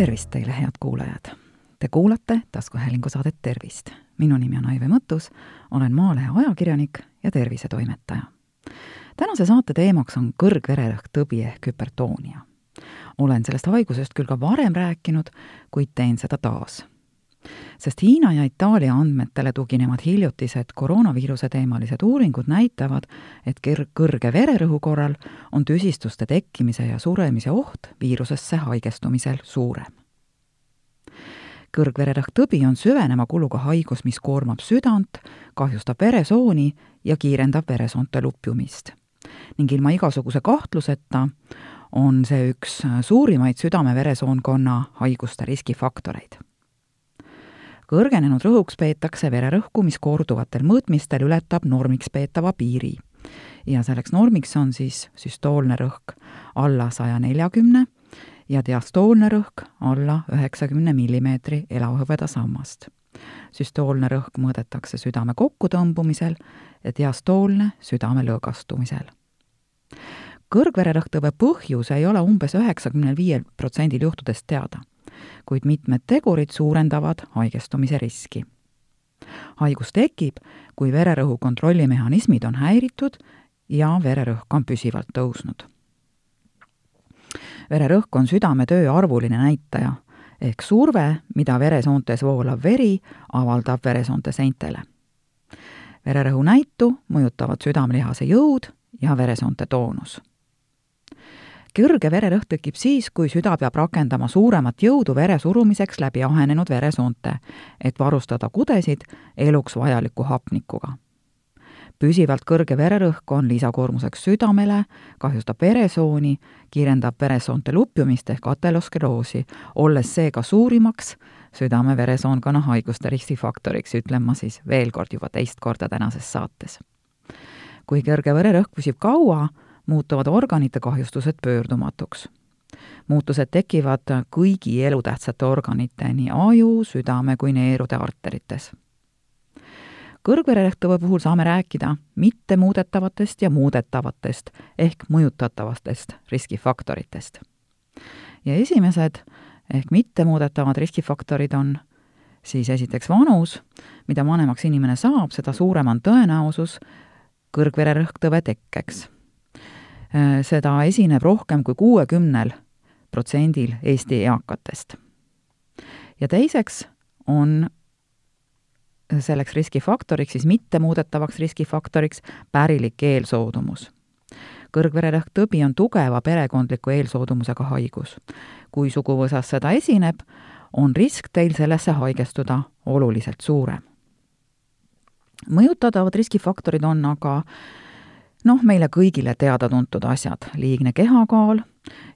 tervist teile, head kuulajad! Te kuulate taskuhäälingu saadet Tervist. minu nimi on Aive Mõttus, olen Maalehe ajakirjanik ja tervisetoimetaja. tänase saate teemaks on kõrgvererõhktõbi ehk hüpertoonia. olen sellest haigusest küll ka varem rääkinud, kuid teen seda taas sest Hiina ja Itaalia andmetele tuginevad hiljutised koroonaviiruse teemalised uuringud näitavad, et ker-, kõrge vererõhu korral on tüsistuste tekkimise ja suremise oht viirusesse haigestumisel suurem. kõrgvererõhktõbi on süveneva kuluga haigus, mis koormab südant, kahjustab veresooni ja kiirendab veresoonte lupjumist. ning ilma igasuguse kahtluseta on see üks suurimaid südame-veresoonkonna haiguste riskifaktoreid kõrgenenud rõhuks peetakse vererõhku, mis korduvatel mõõtmistel ületab normiks peetava piiri. ja selleks normiks on siis süstoolne rõhk alla saja neljakümne ja diastoolne rõhk alla üheksakümne millimeetri elavhõbedasammast. süstoolne rõhk mõõdetakse südame kokkutõmbumisel ja diastoolne südame lõõgastumisel kõrgvererõhktõve põhjus ei ole umbes üheksakümnel viiel protsendil juhtudest teada kuid mitmed tegurid suurendavad haigestumise riski. haigus tekib, kui vererõhu kontrollimehhanismid on häiritud ja vererõhk on püsivalt tõusnud. vererõhk on südame töö arvuline näitaja ehk surve, mida veresoontes voolav veri avaldab veresoonte seintele. vererõhu näitu mõjutavad südamelihase jõud ja veresoonte toonus kõrge vererõhk tekib siis, kui süda peab rakendama suuremat jõudu vere surumiseks läbi ahenenud veresoonte, et varustada kudesid eluks vajaliku hapnikuga. püsivalt kõrge vererõhk on lisakoormuseks südamele, kahjustab veresooni, kiirendab veresoonte lupjumist ehk ateloskleroosi, olles seega suurimaks südame-veresoonkonna haiguste riskifaktoriks, ütlen ma siis veel kord juba teist korda tänases saates. kui kõrge vererõhk püsib kaua, muutuvad organite kahjustused pöördumatuks. muutused tekivad kõigi elutähtsate organite, nii aju, südame kui neerude arterites. kõrgvererõhktõve puhul saame rääkida mittemuudetavatest ja muudetavatest ehk mõjutatavatest riskifaktoritest. ja esimesed ehk mittemuudetavad riskifaktorid on siis esiteks vanus, mida vanemaks inimene saab, seda suurem on tõenäosus kõrgvererõhktõve tekkeks seda esineb rohkem kui kuuekümnel protsendil Eesti eakatest. ja teiseks on selleks riskifaktoriks, siis mittemuudetavaks riskifaktoriks pärilik eelsoodumus. kõrgvererõhktõbi on tugeva perekondliku eelsoodumusega haigus. kui suguvõsas seda esineb, on risk teil sellesse haigestuda oluliselt suurem. mõjutatavad riskifaktorid on aga äh, noh, meile kõigile teada-tuntud asjad, liigne kehakaal,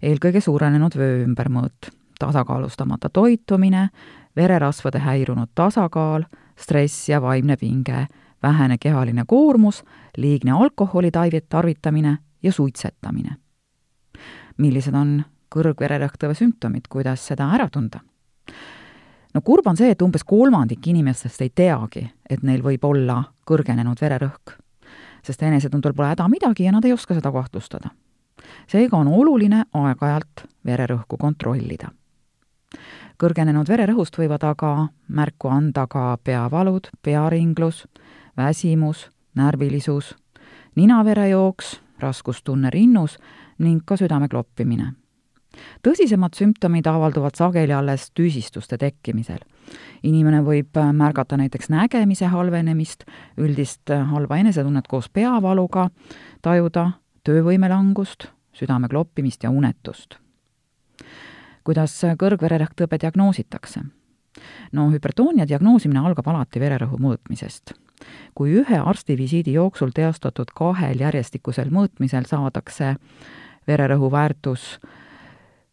eelkõige suurenenud vöö ümbermõõt, tasakaalustamata toitumine, vererasvade häirunud tasakaal, stress ja vaimne pinge, vähene kehaline koormus, liigne alkoholi tarvitamine ja suitsetamine. millised on kõrgvererõhktõve sümptomid, kuidas seda ära tunda? no kurb on see, et umbes kolmandik inimestest ei teagi, et neil võib olla kõrgenenud vererõhk sest enesetundel pole häda midagi ja nad ei oska seda kahtlustada. seega on oluline aeg-ajalt vererõhku kontrollida. kõrgenenud vererõhust võivad aga märku anda ka peavalud, pearinglus, väsimus, närvilisus, ninaverejooks, raskustunne rinnus ning ka südame kloppimine tõsisemad sümptomid avalduvad sageli alles tüsistuste tekkimisel. inimene võib äh, märgata näiteks nägemise halvenemist, üldist äh, halba enesetunnet koos peavaluga, tajuda töövõime langust, südame kloppimist ja unetust. kuidas kõrgvererõhktõbe diagnoositakse? no hüpertoonia diagnoosimine algab alati vererõhu mõõtmisest kui ühe arstivisiidi jooksul teostatud kahel järjestikusel mõõtmisel saadakse vererõhu väärtus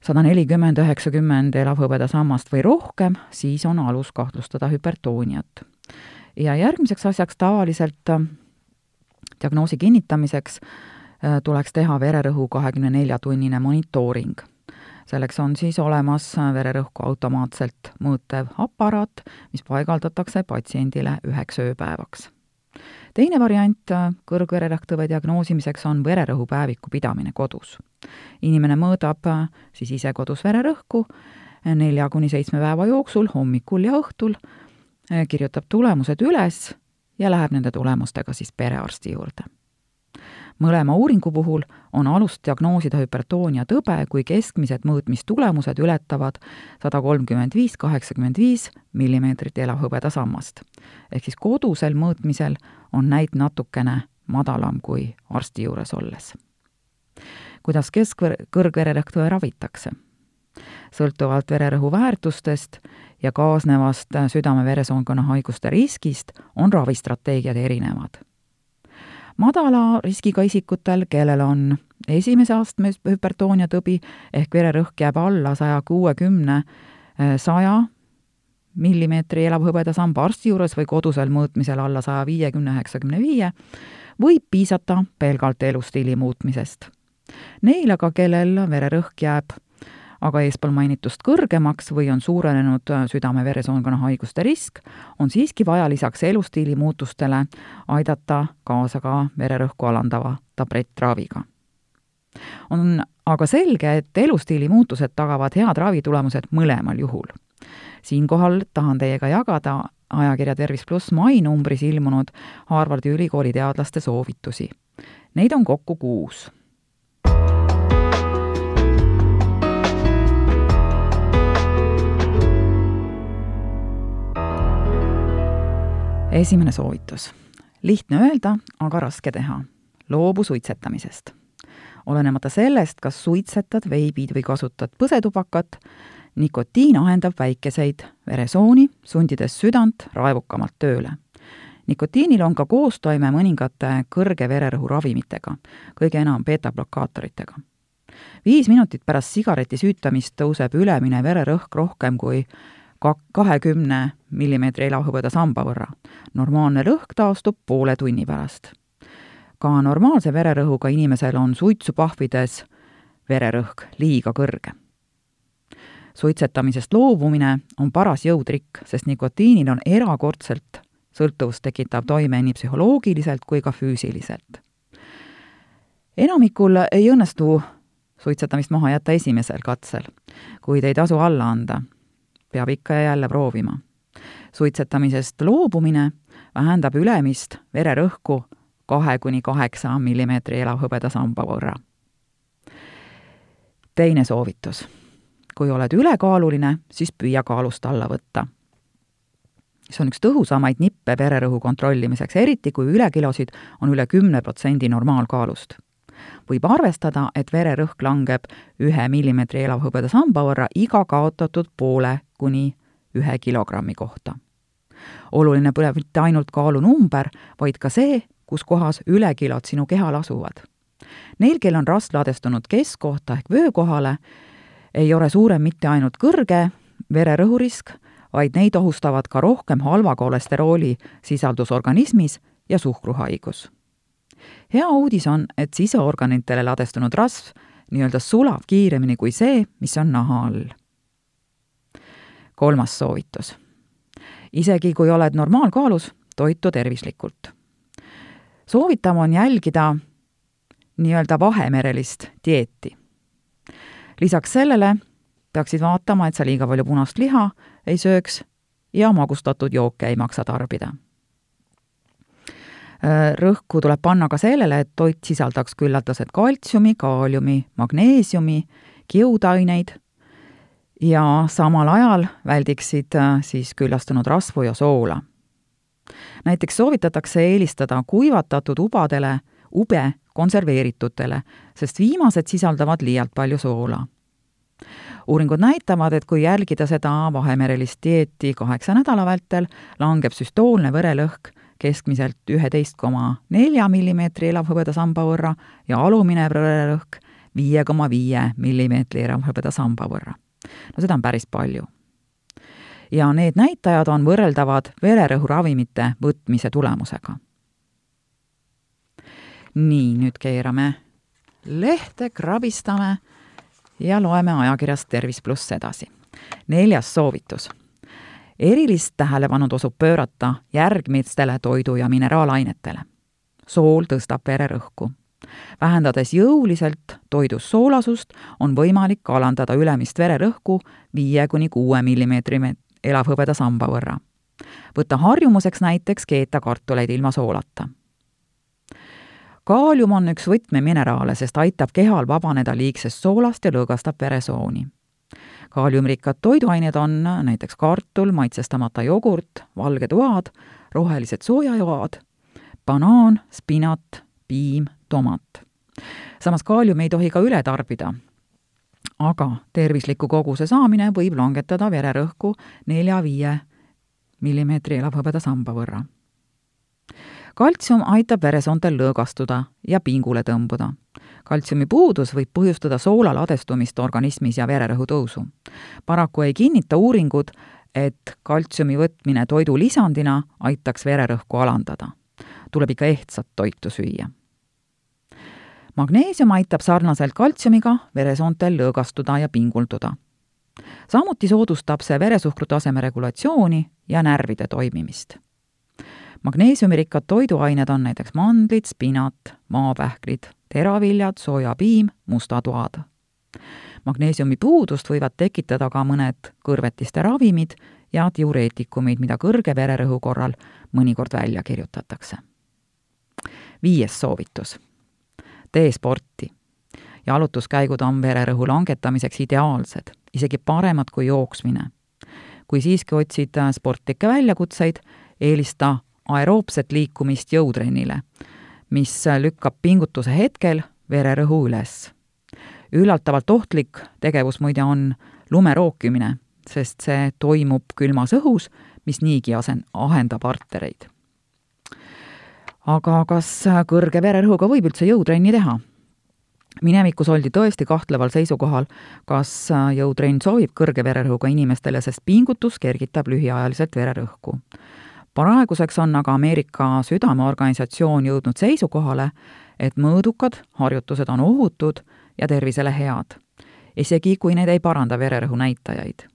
sada nelikümmend, üheksakümmend elavhõbedasammast või rohkem, siis on alus kahtlustada hüpertooniat. ja järgmiseks asjaks tavaliselt äh, diagnoosi kinnitamiseks äh, tuleks teha vererõhu kahekümne nelja tunnine monitooring. selleks on siis olemas vererõhku automaatselt mõõtev aparaat, mis paigaldatakse patsiendile üheks ööpäevaks teine variant kõrgvererõhktõve diagnoosimiseks on vererõhupäeviku pidamine kodus. inimene mõõdab siis ise kodus vererõhku, nelja kuni seitsme päeva jooksul, hommikul ja õhtul, kirjutab tulemused üles ja läheb nende tulemustega siis perearsti juurde mõlema uuringu puhul on alust diagnoosida hüpertoonia tõbe, kui keskmised mõõtmistulemused ületavad sada kolmkümmend viis, kaheksakümmend viis millimeetrit elavhõbedasammast. ehk siis kodusel mõõtmisel on näit natukene madalam kui arsti juures olles. kuidas keskkõrgvererõhktõe ravitakse? sõltuvalt vererõhu väärtustest ja kaasnevast südame-veresoonkonna haiguste riskist on ravistrateegiad erinevad madala riskiga isikutel, kellel on esimese astme hüpertoonia tõbi ehk vererõhk jääb alla saja kuuekümne, eh, saja millimeetri elavhõbedasamba arsti juures või kodusel mõõtmisel alla saja viiekümne, üheksakümne viie, võib piisata pelgalt elustiili muutmisest. Neil aga, kellel vererõhk jääb aga eespool mainitust kõrgemaks või on suurenenud äh, südame-veresoonkonna haiguste risk, on siiski vaja lisaks elustiili muutustele aidata kaasa ka vererõhku alandava tablettraviga. on aga selge, et elustiili muutused tagavad head ravitulemused mõlemal juhul. siinkohal tahan teiega jagada ajakirja Tervis pluss mainumbris ilmunud Harvardi ülikooli teadlaste soovitusi. Neid on kokku kuus esimene soovitus. lihtne öelda, aga raske teha. loobu suitsetamisest. olenemata sellest, kas suitsetad, veibid või kasutad põsetubakat, nikotiin ahendab väikeseid veresooni, sundides südant raevukamalt tööle. nikotiinil on ka koostoime mõningate kõrge vererõhu ravimitega, kõige enam beeta-blokaatoritega. viis minutit pärast sigareti süütamist tõuseb ülemine vererõhk rohkem kui ka kahekümne millimeetri elavhõbeda samba võrra. normaalne rõhk taastub poole tunni pärast. ka normaalse vererõhuga inimesel on suitsu pahvides vererõhk liiga kõrge. suitsetamisest loobumine on paras jõutrikk, sest nikotiinil on erakordselt sõltuvust tekitav toime nii psühholoogiliselt kui ka füüsiliselt. enamikul ei õnnestu suitsetamist maha jätta esimesel katsel, kuid ei tasu alla anda peab ikka ja jälle proovima. suitsetamisest loobumine vähendab ülemist vererõhku kahe kuni kaheksa millimeetri elavhõbedasamba võrra. teine soovitus. kui oled ülekaaluline, siis püüa kaalust alla võtta. see on üks tõhusamaid nippe vererõhu kontrollimiseks, eriti kui ülekilosid on üle kümne protsendi normaalkaalust võib arvestada, et vererõhk langeb ühe millimeetri elavhõbeda samba võrra iga kaotatud poole kuni ühe kilogrammi kohta. oluline pole mitte ainult kaalunumber, vaid ka see, kus kohas ülekilod sinu kehal asuvad. Neil, kel on rast ladestunud keskkohta ehk vöökohale, ei ole suurem mitte ainult kõrge vererõhurisk, vaid neid ohustavad ka rohkem halva kolesterooli sisaldus organismis ja suhkruhaigus hea uudis on, et siseorganitele ladestunud rasv nii-öelda sulab kiiremini kui see, mis on naha all. kolmas soovitus. isegi kui oled normaalkaalus, toitu tervislikult. soovitav on jälgida nii-öelda vahemerelist dieeti. lisaks sellele peaksid vaatama, et sa liiga palju punast liha ei sööks ja magustatud jooke ei maksa tarbida rõhku tuleb panna ka sellele, et toit sisaldaks küllaldaselt kaltsiumi, kaaliumi, magneesiumi, kiudaineid ja samal ajal väldiksid äh, siis küllastunud rasvu ja soola. näiteks soovitatakse eelistada kuivatatud ubadele ube konserveeritutele, sest viimased sisaldavad liialt palju soola uuringud näitavad, et kui jälgida seda vahemerelist dieeti kaheksa nädala vältel, langeb süstoolne verelõhk keskmiselt üheteist koma nelja millimeetri elavhõbeda samba võrra ja alumine vererõhk viie koma viie millimeetri elavhõbeda samba võrra. no seda on päris palju. ja need näitajad on võrreldavad vererõhuravimite võtmise tulemusega. nii, nüüd keerame lehte, krabistame ja loeme ajakirjast Tervis pluss edasi. neljas soovitus erilist tähelepanu tasub pöörata järgmistele toidu- ja mineraalainetele. sool tõstab vererõhku. vähendades jõuliselt toidus soolasust, on võimalik alandada ülemist vererõhku viie kuni kuue millimeetri elavhõbeda samba võrra. võtta harjumuseks näiteks keeta kartuleid ilma soolata. kaalium on üks võtmemineraale, sest aitab kehal vabaneda liigsest soolast ja lõõgastab veresooni kaaliumrikkad toiduained on näiteks kartul, maitsestamata jogurt, valged oad, rohelised soojajoad, banaan, spinat, piim, tomat. samas kaaliumi ei tohi ka üle tarbida, aga tervisliku koguse saamine võib langetada vererõhku nelja-viie millimeetri elavhõbeda samba võrra. kaltsium aitab veresoontel lõõgastuda ja pingule tõmbuda. Kaltsiumi puudus võib põhjustada soola ladestumist organismis ja vererõhu tõusu. paraku ei kinnita uuringud, et kaltsiumi võtmine toidulisandina aitaks vererõhku alandada. tuleb ikka ehtsat toitu süüa magneesium aitab sarnaselt kaltsiumiga veresoontel lõõgastuda ja pingulduda. samuti soodustab see veresuhkru taseme regulatsiooni ja närvide toimimist. Magneesiumirikkad toiduained on näiteks mandlid, spinat, maapähklid, teraviljad, sojapiim, mustad oad. magneesiumi puudust võivad tekitada ka mõned kõrvetiste ravimid ja diureetikumid, mida kõrge vererõhu korral mõnikord välja kirjutatakse. viies soovitus tee sporti. jalutuskäigud on vererõhu langetamiseks ideaalsed, isegi paremad kui jooksmine. kui siiski otsid sportlikke väljakutseid, eelista aeroobset liikumist jõutrennile, mis lükkab pingutuse hetkel vererõhu üles. üllatavalt ohtlik tegevus muide on lume rookimine, sest see toimub külmas õhus, mis niigi asen-, ahendab artereid aga kas kõrge vererõhuga võib üldse jõutrenni teha? minevikus oldi tõesti kahtleval seisukohal, kas jõutrenn sobib kõrge vererõhuga inimestele, sest pingutus kergitab lühiajaliselt vererõhku. Praeguseks on aga Ameerika Südameorganisatsioon jõudnud seisukohale, et mõõdukad harjutused on ohutud ja tervisele head, isegi kui need ei paranda vererõhu näitajaid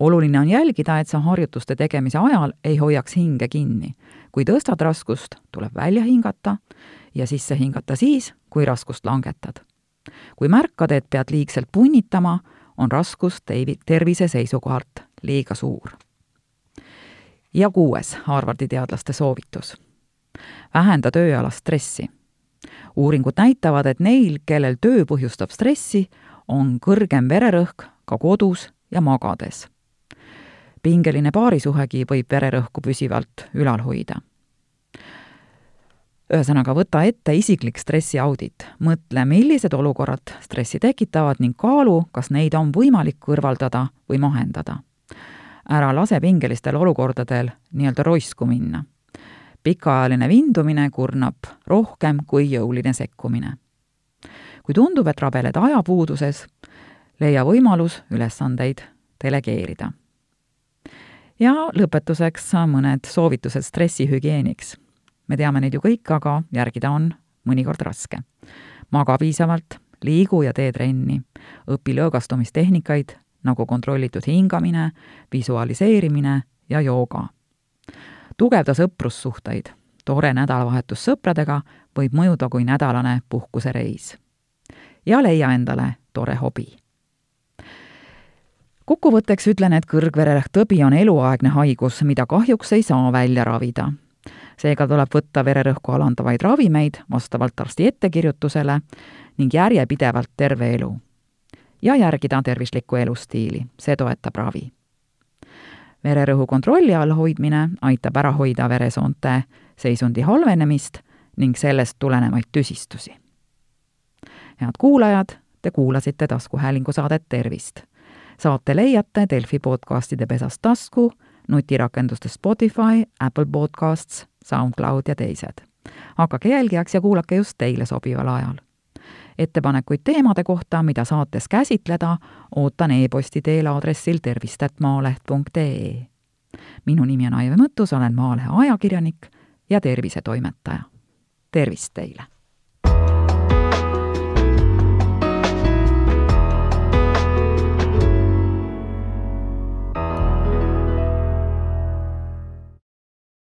oluline on jälgida, et sa harjutuste tegemise ajal ei hoiaks hinge kinni. kui tõstad raskust, tuleb välja hingata ja sisse hingata siis, kui raskust langetad. kui märkad, et pead liigselt punnitama, on raskus tervise seisukohalt liiga suur. Ja kuues Harvardi teadlaste soovitus. vähenda tööalast stressi. uuringud näitavad, et neil, kellel töö põhjustab stressi, on kõrgem vererõhk ka kodus ja magades pingeline paarisuhegi võib vererõhku püsivalt ülal hoida. ühesõnaga, võta ette isiklik stressiaudit, mõtle, millised olukorrad stressi tekitavad ning kaalu, kas neid on võimalik kõrvaldada või mahendada. Ära lase pingelistel olukordadel nii-öelda roisku minna. pikaajaline vindumine kurnab rohkem kui jõuline sekkumine. kui tundub, et rabeled ajapuuduses, leia võimalus ülesandeid delegeerida ja lõpetuseks mõned soovitused stressihügieeniks. me teame neid ju kõik, aga järgida on mõnikord raske. maga piisavalt, liigu ja tee trenni, õpi lõõgastumistehnika,id nagu kontrollitud hingamine, visualiseerimine ja jooga. tugevda sõprussuhteid, tore nädalavahetus sõpradega võib mõjuda kui nädalane puhkusereis. ja leia endale tore hobi kokkuvõtteks ütlen, et kõrgvererõhktõbi on eluaegne haigus, mida kahjuks ei saa välja ravida. seega tuleb võtta vererõhku alandavaid ravimeid vastavalt arsti ettekirjutusele ning järjepidevalt terve elu. Ja järgida tervislikku elustiili, see toetab ravi. vererõhu kontrolli all hoidmine aitab ära hoida veresoonte seisundi halvenemist ning sellest tulenevaid tüsistusi. head kuulajad, te kuulasite taskuhäälingu saadet Tervist saate leiate Delfi podcastide pesast tasku, nutirakendustes Spotify, Apple Podcasts, SoundCloud ja teised. hakake jälgijaks ja kuulake just teile sobival ajal. Ettepanekuid teemade kohta, mida saates käsitleda, ootan e-posti teel aadressil tervist.maaleht.ee. minu nimi on Aive Mõttus, olen Maalehe ajakirjanik ja tervisetoimetaja. tervist teile!